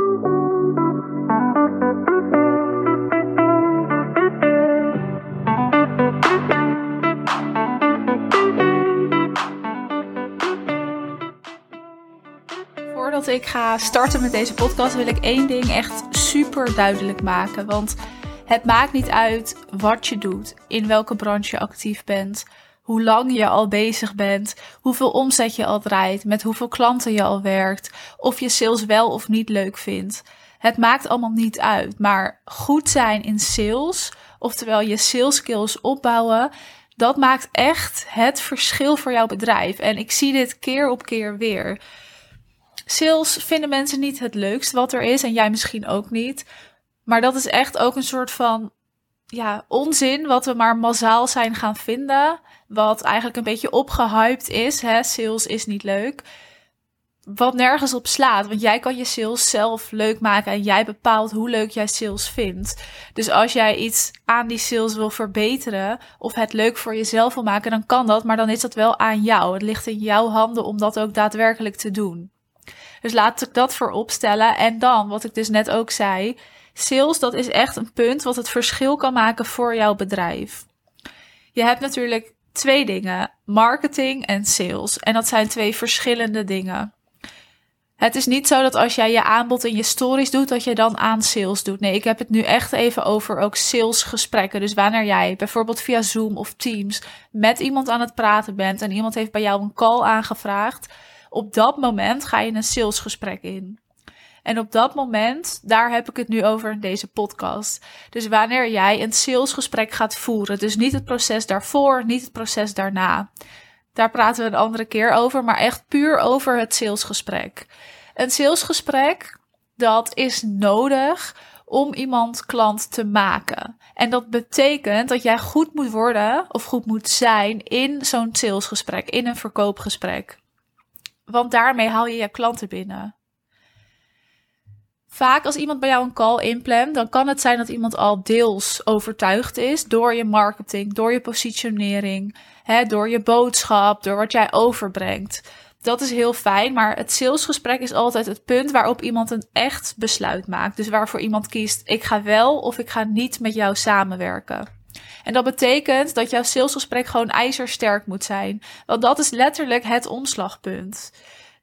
Voordat ik ga starten met deze podcast wil ik één ding echt super duidelijk maken. Want het maakt niet uit wat je doet, in welke branche je actief bent, hoe lang je al bezig bent, hoeveel omzet je al draait, met hoeveel klanten je al werkt, of je sales wel of niet leuk vindt. Het maakt allemaal niet uit, maar goed zijn in sales, oftewel je sales skills opbouwen, dat maakt echt het verschil voor jouw bedrijf. En ik zie dit keer op keer weer. Sales vinden mensen niet het leukst wat er is en jij misschien ook niet. Maar dat is echt ook een soort van ja, onzin wat we maar massaal zijn gaan vinden. Wat eigenlijk een beetje opgehyped is. Hè? Sales is niet leuk. Wat nergens op slaat. Want jij kan je sales zelf leuk maken. En jij bepaalt hoe leuk jij sales vindt. Dus als jij iets aan die sales wil verbeteren. Of het leuk voor jezelf wil maken. Dan kan dat. Maar dan is dat wel aan jou. Het ligt in jouw handen om dat ook daadwerkelijk te doen. Dus laat ik dat voorop stellen. En dan, wat ik dus net ook zei. Sales, dat is echt een punt wat het verschil kan maken voor jouw bedrijf. Je hebt natuurlijk twee dingen: marketing en sales. En dat zijn twee verschillende dingen. Het is niet zo dat als jij je aanbod in je stories doet, dat je dan aan sales doet. Nee, ik heb het nu echt even over ook salesgesprekken. Dus wanneer jij bijvoorbeeld via Zoom of Teams met iemand aan het praten bent en iemand heeft bij jou een call aangevraagd, op dat moment ga je een salesgesprek in. En op dat moment, daar heb ik het nu over in deze podcast. Dus wanneer jij een salesgesprek gaat voeren, dus niet het proces daarvoor, niet het proces daarna. Daar praten we een andere keer over, maar echt puur over het salesgesprek. Een salesgesprek, dat is nodig om iemand klant te maken. En dat betekent dat jij goed moet worden of goed moet zijn in zo'n salesgesprek, in een verkoopgesprek. Want daarmee haal je je klanten binnen. Vaak als iemand bij jou een call inplant, dan kan het zijn dat iemand al deels overtuigd is door je marketing, door je positionering, hè, door je boodschap, door wat jij overbrengt. Dat is heel fijn, maar het salesgesprek is altijd het punt waarop iemand een echt besluit maakt. Dus waarvoor iemand kiest: ik ga wel of ik ga niet met jou samenwerken. En dat betekent dat jouw salesgesprek gewoon ijzersterk moet zijn. Want dat is letterlijk het omslagpunt.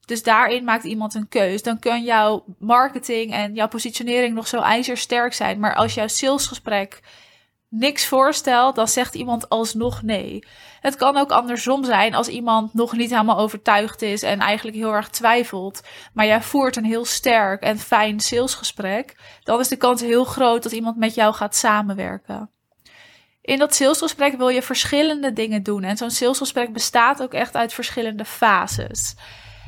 Dus daarin maakt iemand een keus. Dan kan jouw marketing en jouw positionering nog zo ijzersterk zijn. Maar als jouw salesgesprek niks voorstelt, dan zegt iemand alsnog nee. Het kan ook andersom zijn als iemand nog niet helemaal overtuigd is en eigenlijk heel erg twijfelt. Maar jij voert een heel sterk en fijn salesgesprek. Dan is de kans heel groot dat iemand met jou gaat samenwerken. In dat salesgesprek wil je verschillende dingen doen. En zo'n salesgesprek bestaat ook echt uit verschillende fases.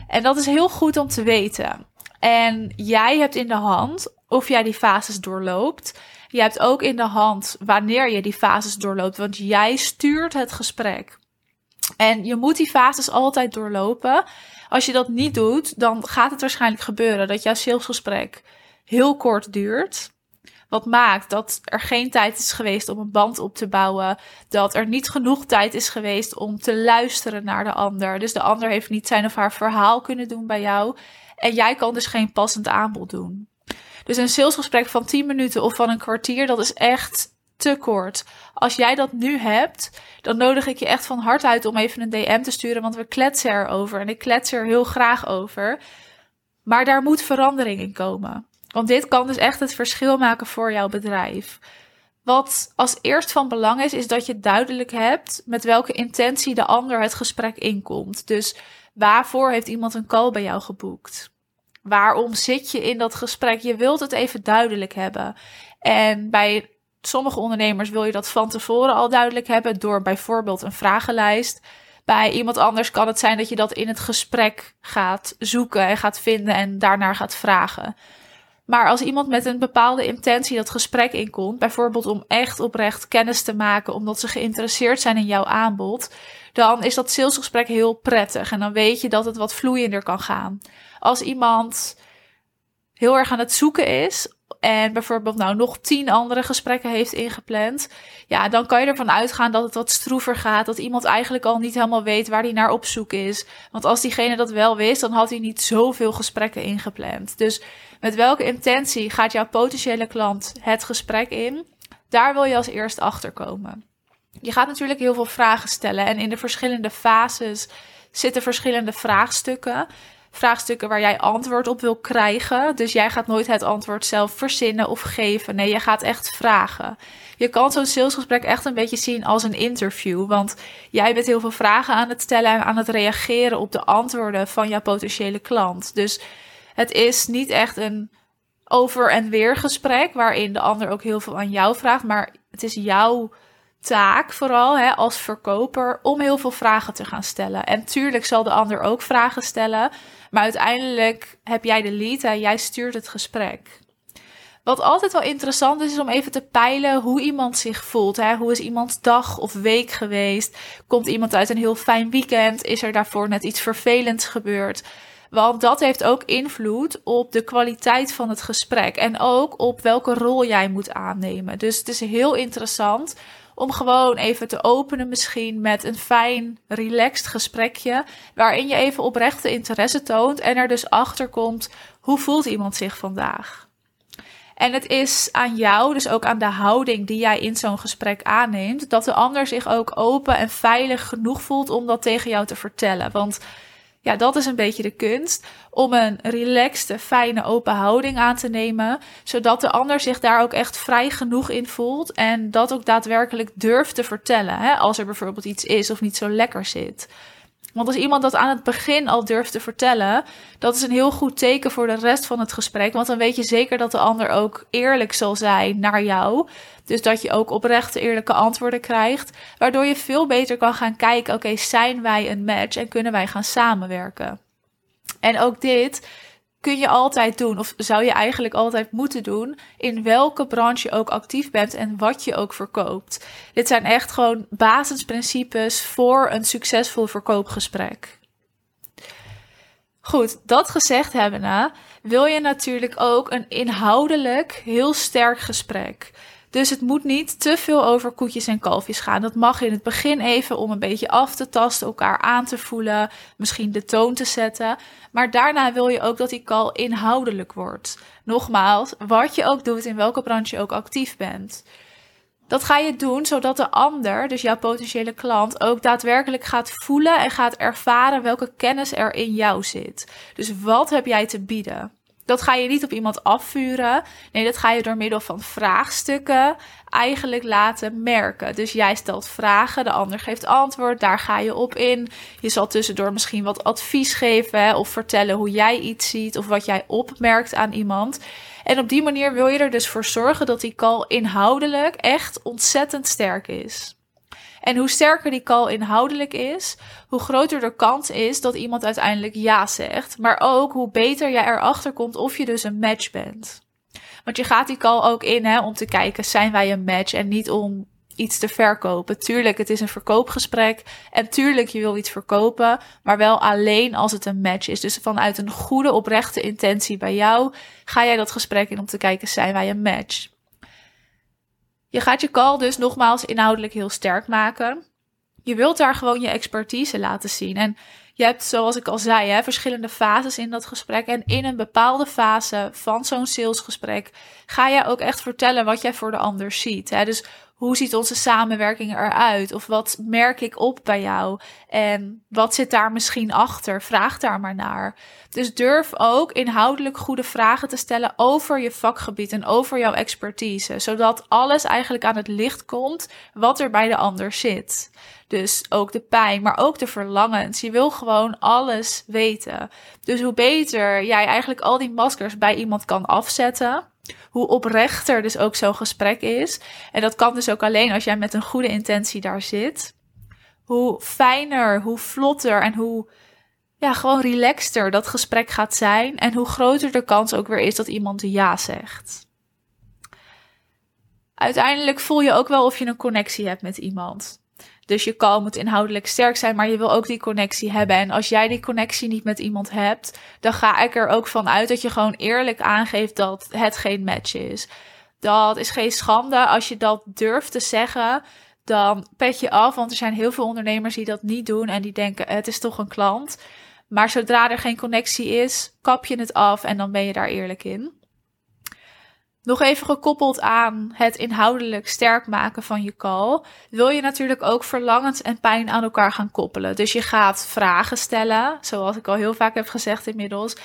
En dat is heel goed om te weten. En jij hebt in de hand of jij die fases doorloopt. Je hebt ook in de hand wanneer je die fases doorloopt, want jij stuurt het gesprek. En je moet die fases altijd doorlopen. Als je dat niet doet, dan gaat het waarschijnlijk gebeuren dat jouw salesgesprek heel kort duurt. Wat maakt dat er geen tijd is geweest om een band op te bouwen. Dat er niet genoeg tijd is geweest om te luisteren naar de ander. Dus de ander heeft niet zijn of haar verhaal kunnen doen bij jou. En jij kan dus geen passend aanbod doen. Dus een salesgesprek van 10 minuten of van een kwartier, dat is echt te kort. Als jij dat nu hebt, dan nodig ik je echt van harte uit om even een DM te sturen, want we kletsen erover. En ik klets er heel graag over. Maar daar moet verandering in komen. Want dit kan dus echt het verschil maken voor jouw bedrijf. Wat als eerst van belang is, is dat je duidelijk hebt met welke intentie de ander het gesprek inkomt. Dus waarvoor heeft iemand een call bij jou geboekt? Waarom zit je in dat gesprek? Je wilt het even duidelijk hebben. En bij sommige ondernemers wil je dat van tevoren al duidelijk hebben door bijvoorbeeld een vragenlijst. Bij iemand anders kan het zijn dat je dat in het gesprek gaat zoeken en gaat vinden en daarnaar gaat vragen. Maar als iemand met een bepaalde intentie dat gesprek inkomt, bijvoorbeeld om echt oprecht kennis te maken, omdat ze geïnteresseerd zijn in jouw aanbod, dan is dat salesgesprek heel prettig. En dan weet je dat het wat vloeiender kan gaan. Als iemand heel erg aan het zoeken is en bijvoorbeeld nou nog tien andere gesprekken heeft ingepland, ja, dan kan je ervan uitgaan dat het wat stroever gaat, dat iemand eigenlijk al niet helemaal weet waar hij naar op zoek is. Want als diegene dat wel wist, dan had hij niet zoveel gesprekken ingepland. Dus met welke intentie gaat jouw potentiële klant het gesprek in? Daar wil je als eerst achter komen. Je gaat natuurlijk heel veel vragen stellen en in de verschillende fases zitten verschillende vraagstukken vraagstukken waar jij antwoord op wil krijgen. Dus jij gaat nooit het antwoord zelf verzinnen of geven. Nee, je gaat echt vragen. Je kan zo'n salesgesprek echt een beetje zien als een interview. Want jij bent heel veel vragen aan het stellen en aan het reageren op de antwoorden van jouw potentiële klant. Dus het is niet echt een over en weer gesprek waarin de ander ook heel veel aan jou vraagt. Maar het is jouw taak vooral hè, als verkoper om heel veel vragen te gaan stellen. En tuurlijk zal de ander ook vragen stellen, maar uiteindelijk heb jij de lead en jij stuurt het gesprek. Wat altijd wel interessant is, is om even te peilen hoe iemand zich voelt. Hè? Hoe is iemands dag of week geweest? Komt iemand uit een heel fijn weekend? Is er daarvoor net iets vervelends gebeurd? Want dat heeft ook invloed op de kwaliteit van het gesprek en ook op welke rol jij moet aannemen. Dus het is heel interessant om gewoon even te openen, misschien met een fijn, relaxed gesprekje. Waarin je even oprechte interesse toont en er dus achter komt hoe voelt iemand zich vandaag. En het is aan jou, dus ook aan de houding die jij in zo'n gesprek aanneemt, dat de ander zich ook open en veilig genoeg voelt om dat tegen jou te vertellen. Want ja, dat is een beetje de kunst. Om een relaxte, fijne, open houding aan te nemen. Zodat de ander zich daar ook echt vrij genoeg in voelt. En dat ook daadwerkelijk durft te vertellen. Hè, als er bijvoorbeeld iets is of niet zo lekker zit. Want als iemand dat aan het begin al durft te vertellen, dat is een heel goed teken voor de rest van het gesprek. Want dan weet je zeker dat de ander ook eerlijk zal zijn naar jou. Dus dat je ook oprechte, eerlijke antwoorden krijgt. Waardoor je veel beter kan gaan kijken: oké, zijn wij een match en kunnen wij gaan samenwerken? En ook dit kun je altijd doen, of zou je eigenlijk altijd moeten doen, in welke branche je ook actief bent en wat je ook verkoopt. Dit zijn echt gewoon basisprincipes voor een succesvol verkoopgesprek. Goed, dat gezegd hebbende, wil je natuurlijk ook een inhoudelijk heel sterk gesprek. Dus het moet niet te veel over koetjes en kalfjes gaan. Dat mag in het begin even om een beetje af te tasten, elkaar aan te voelen, misschien de toon te zetten. Maar daarna wil je ook dat die call inhoudelijk wordt. Nogmaals, wat je ook doet, in welke branche je ook actief bent. Dat ga je doen zodat de ander, dus jouw potentiële klant, ook daadwerkelijk gaat voelen en gaat ervaren welke kennis er in jou zit. Dus wat heb jij te bieden? Dat ga je niet op iemand afvuren. Nee, dat ga je door middel van vraagstukken eigenlijk laten merken. Dus jij stelt vragen, de ander geeft antwoord, daar ga je op in. Je zal tussendoor misschien wat advies geven of vertellen hoe jij iets ziet of wat jij opmerkt aan iemand. En op die manier wil je er dus voor zorgen dat die call inhoudelijk echt ontzettend sterk is. En hoe sterker die call inhoudelijk is, hoe groter de kans is dat iemand uiteindelijk ja zegt. Maar ook hoe beter jij erachter komt of je dus een match bent. Want je gaat die call ook in hè, om te kijken, zijn wij een match? En niet om iets te verkopen. Tuurlijk, het is een verkoopgesprek. En tuurlijk, je wil iets verkopen. Maar wel alleen als het een match is. Dus vanuit een goede, oprechte intentie bij jou ga jij dat gesprek in om te kijken, zijn wij een match? Je gaat je call dus nogmaals inhoudelijk heel sterk maken. Je wilt daar gewoon je expertise laten zien. En je hebt, zoals ik al zei, hè, verschillende fases in dat gesprek. En in een bepaalde fase van zo'n salesgesprek ga jij ook echt vertellen wat jij voor de ander ziet. Hè? Dus hoe ziet onze samenwerking eruit? Of wat merk ik op bij jou? En wat zit daar misschien achter? Vraag daar maar naar. Dus durf ook inhoudelijk goede vragen te stellen over je vakgebied en over jouw expertise, zodat alles eigenlijk aan het licht komt wat er bij de ander zit. Dus ook de pijn, maar ook de verlangens. Je wil gewoon alles weten. Dus hoe beter jij eigenlijk al die maskers bij iemand kan afzetten, hoe oprechter dus ook zo'n gesprek is. En dat kan dus ook alleen als jij met een goede intentie daar zit. Hoe fijner, hoe vlotter en hoe ja, gewoon relaxter dat gesprek gaat zijn. En hoe groter de kans ook weer is dat iemand ja zegt. Uiteindelijk voel je ook wel of je een connectie hebt met iemand. Dus je call moet inhoudelijk sterk zijn, maar je wil ook die connectie hebben. En als jij die connectie niet met iemand hebt, dan ga ik er ook van uit dat je gewoon eerlijk aangeeft dat het geen match is. Dat is geen schande. Als je dat durft te zeggen, dan pet je af. Want er zijn heel veel ondernemers die dat niet doen en die denken: het is toch een klant. Maar zodra er geen connectie is, kap je het af en dan ben je daar eerlijk in. Nog even gekoppeld aan het inhoudelijk sterk maken van je call, wil je natuurlijk ook verlangens en pijn aan elkaar gaan koppelen. Dus je gaat vragen stellen, zoals ik al heel vaak heb gezegd inmiddels.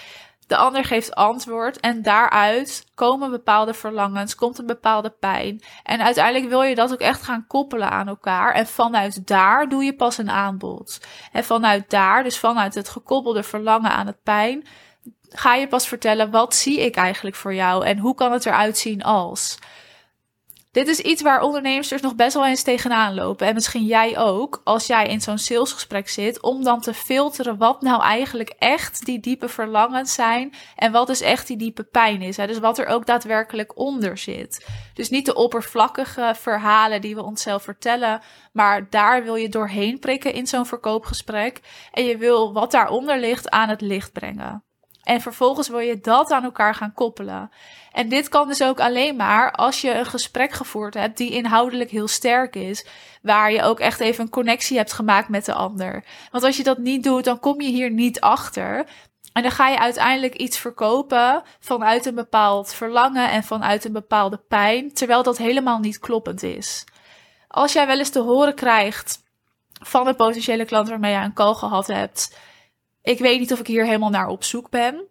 De ander geeft antwoord en daaruit komen bepaalde verlangens, komt een bepaalde pijn. En uiteindelijk wil je dat ook echt gaan koppelen aan elkaar. En vanuit daar doe je pas een aanbod. En vanuit daar, dus vanuit het gekoppelde verlangen aan het pijn, ga je pas vertellen wat zie ik eigenlijk voor jou en hoe kan het eruit zien als. Dit is iets waar ondernemers nog best wel eens tegenaan lopen. En misschien jij ook, als jij in zo'n salesgesprek zit, om dan te filteren wat nou eigenlijk echt die diepe verlangens zijn. En wat dus echt die diepe pijn is. Hè? Dus wat er ook daadwerkelijk onder zit. Dus niet de oppervlakkige verhalen die we onszelf vertellen. Maar daar wil je doorheen prikken in zo'n verkoopgesprek. En je wil wat daaronder ligt aan het licht brengen. En vervolgens wil je dat aan elkaar gaan koppelen. En dit kan dus ook alleen maar als je een gesprek gevoerd hebt die inhoudelijk heel sterk is. Waar je ook echt even een connectie hebt gemaakt met de ander. Want als je dat niet doet, dan kom je hier niet achter. En dan ga je uiteindelijk iets verkopen vanuit een bepaald verlangen en vanuit een bepaalde pijn. Terwijl dat helemaal niet kloppend is. Als jij wel eens te horen krijgt van een potentiële klant waarmee je een call gehad hebt ik weet niet of ik hier helemaal naar op zoek ben.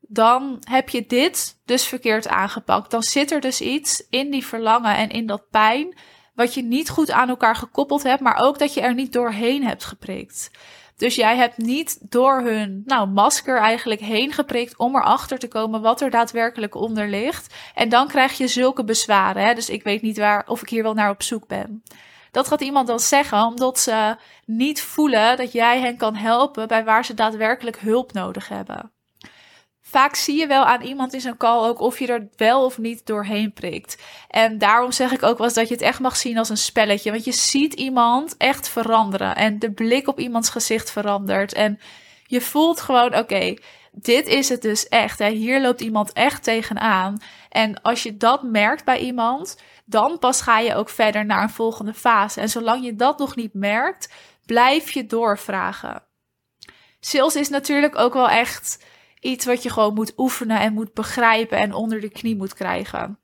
Dan heb je dit dus verkeerd aangepakt. Dan zit er dus iets in die verlangen en in dat pijn. Wat je niet goed aan elkaar gekoppeld hebt, maar ook dat je er niet doorheen hebt geprikt. Dus jij hebt niet door hun nou, masker eigenlijk heen geprikt om erachter te komen wat er daadwerkelijk onder ligt. En dan krijg je zulke bezwaren. Hè? Dus ik weet niet waar of ik hier wel naar op zoek ben. Dat gaat iemand dan zeggen omdat ze niet voelen dat jij hen kan helpen bij waar ze daadwerkelijk hulp nodig hebben. Vaak zie je wel aan iemand in zijn call ook of je er wel of niet doorheen prikt. En daarom zeg ik ook wel eens dat je het echt mag zien als een spelletje. Want je ziet iemand echt veranderen. En de blik op iemands gezicht verandert. En je voelt gewoon, oké, dit is het dus echt. Hier loopt iemand echt tegenaan. En als je dat merkt bij iemand, dan pas ga je ook verder naar een volgende fase. En zolang je dat nog niet merkt, blijf je doorvragen. Sales is natuurlijk ook wel echt iets wat je gewoon moet oefenen en moet begrijpen en onder de knie moet krijgen.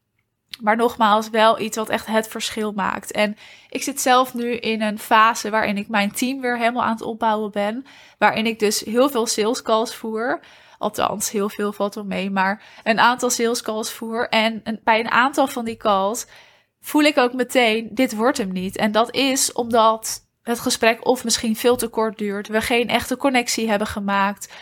Maar nogmaals, wel iets wat echt het verschil maakt. En ik zit zelf nu in een fase waarin ik mijn team weer helemaal aan het opbouwen ben. Waarin ik dus heel veel sales calls voer. Althans, heel veel valt wel mee, maar een aantal sales calls voer. En bij een aantal van die calls voel ik ook meteen, dit wordt hem niet. En dat is omdat het gesprek of misschien veel te kort duurt. We geen echte connectie hebben gemaakt.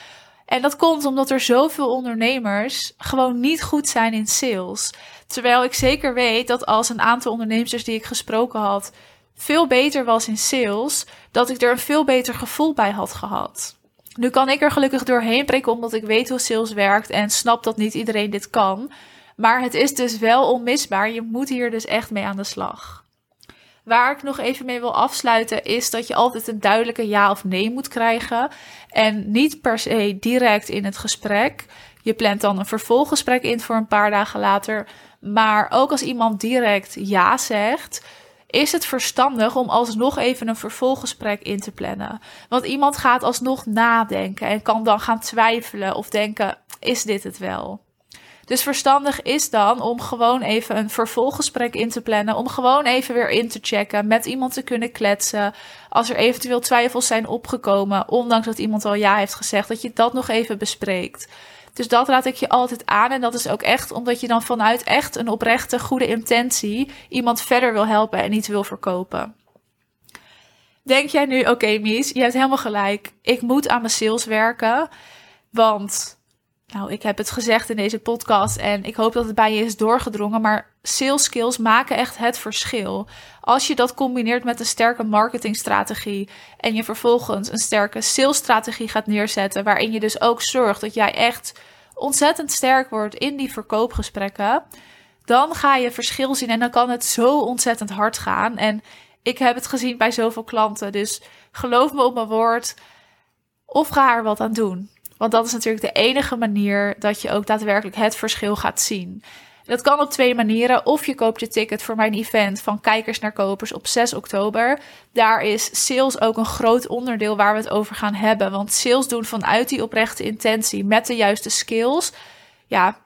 En dat komt omdat er zoveel ondernemers gewoon niet goed zijn in sales. Terwijl ik zeker weet dat als een aantal ondernemers die ik gesproken had veel beter was in sales, dat ik er een veel beter gevoel bij had gehad. Nu kan ik er gelukkig doorheen prikken omdat ik weet hoe sales werkt en snap dat niet iedereen dit kan. Maar het is dus wel onmisbaar. Je moet hier dus echt mee aan de slag. Waar ik nog even mee wil afsluiten is dat je altijd een duidelijke ja of nee moet krijgen. En niet per se direct in het gesprek. Je plant dan een vervolggesprek in voor een paar dagen later. Maar ook als iemand direct ja zegt, is het verstandig om alsnog even een vervolggesprek in te plannen. Want iemand gaat alsnog nadenken en kan dan gaan twijfelen of denken: is dit het wel? Dus verstandig is dan om gewoon even een vervolggesprek in te plannen. Om gewoon even weer in te checken, met iemand te kunnen kletsen. Als er eventueel twijfels zijn opgekomen, ondanks dat iemand al ja heeft gezegd, dat je dat nog even bespreekt. Dus dat raad ik je altijd aan. En dat is ook echt omdat je dan vanuit echt een oprechte, goede intentie iemand verder wil helpen en niet wil verkopen. Denk jij nu, oké, Mies, je hebt helemaal gelijk. Ik moet aan mijn sales werken. Want nou, ik heb het gezegd in deze podcast en ik hoop dat het bij je is doorgedrongen, maar sales skills maken echt het verschil. Als je dat combineert met een sterke marketingstrategie en je vervolgens een sterke salesstrategie gaat neerzetten, waarin je dus ook zorgt dat jij echt ontzettend sterk wordt in die verkoopgesprekken, dan ga je verschil zien en dan kan het zo ontzettend hard gaan. En Ik heb het gezien bij zoveel klanten. Dus geloof me op mijn woord. Of ga er wat aan doen. Want dat is natuurlijk de enige manier dat je ook daadwerkelijk het verschil gaat zien. Dat kan op twee manieren. Of je koopt je ticket voor mijn event van kijkers naar kopers op 6 oktober. Daar is sales ook een groot onderdeel waar we het over gaan hebben. Want sales doen vanuit die oprechte intentie met de juiste skills. Ja,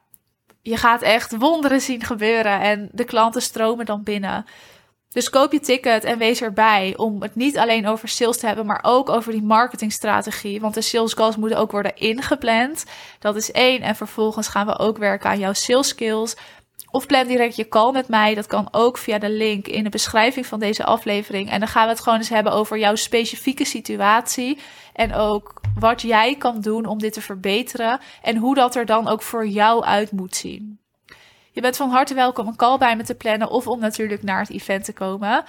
je gaat echt wonderen zien gebeuren en de klanten stromen dan binnen. Dus koop je ticket en wees erbij om het niet alleen over sales te hebben, maar ook over die marketingstrategie. Want de sales calls moeten ook worden ingepland. Dat is één. En vervolgens gaan we ook werken aan jouw sales skills. Of plan direct je call met mij. Dat kan ook via de link in de beschrijving van deze aflevering. En dan gaan we het gewoon eens hebben over jouw specifieke situatie. En ook wat jij kan doen om dit te verbeteren. En hoe dat er dan ook voor jou uit moet zien. Je bent van harte welkom een call bij me te plannen of om natuurlijk naar het event te komen.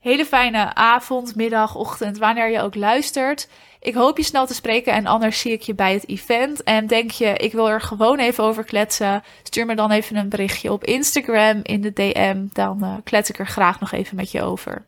Hele fijne avond, middag, ochtend, wanneer je ook luistert. Ik hoop je snel te spreken en anders zie ik je bij het event. En denk je, ik wil er gewoon even over kletsen. Stuur me dan even een berichtje op Instagram in de DM. Dan uh, klets ik er graag nog even met je over.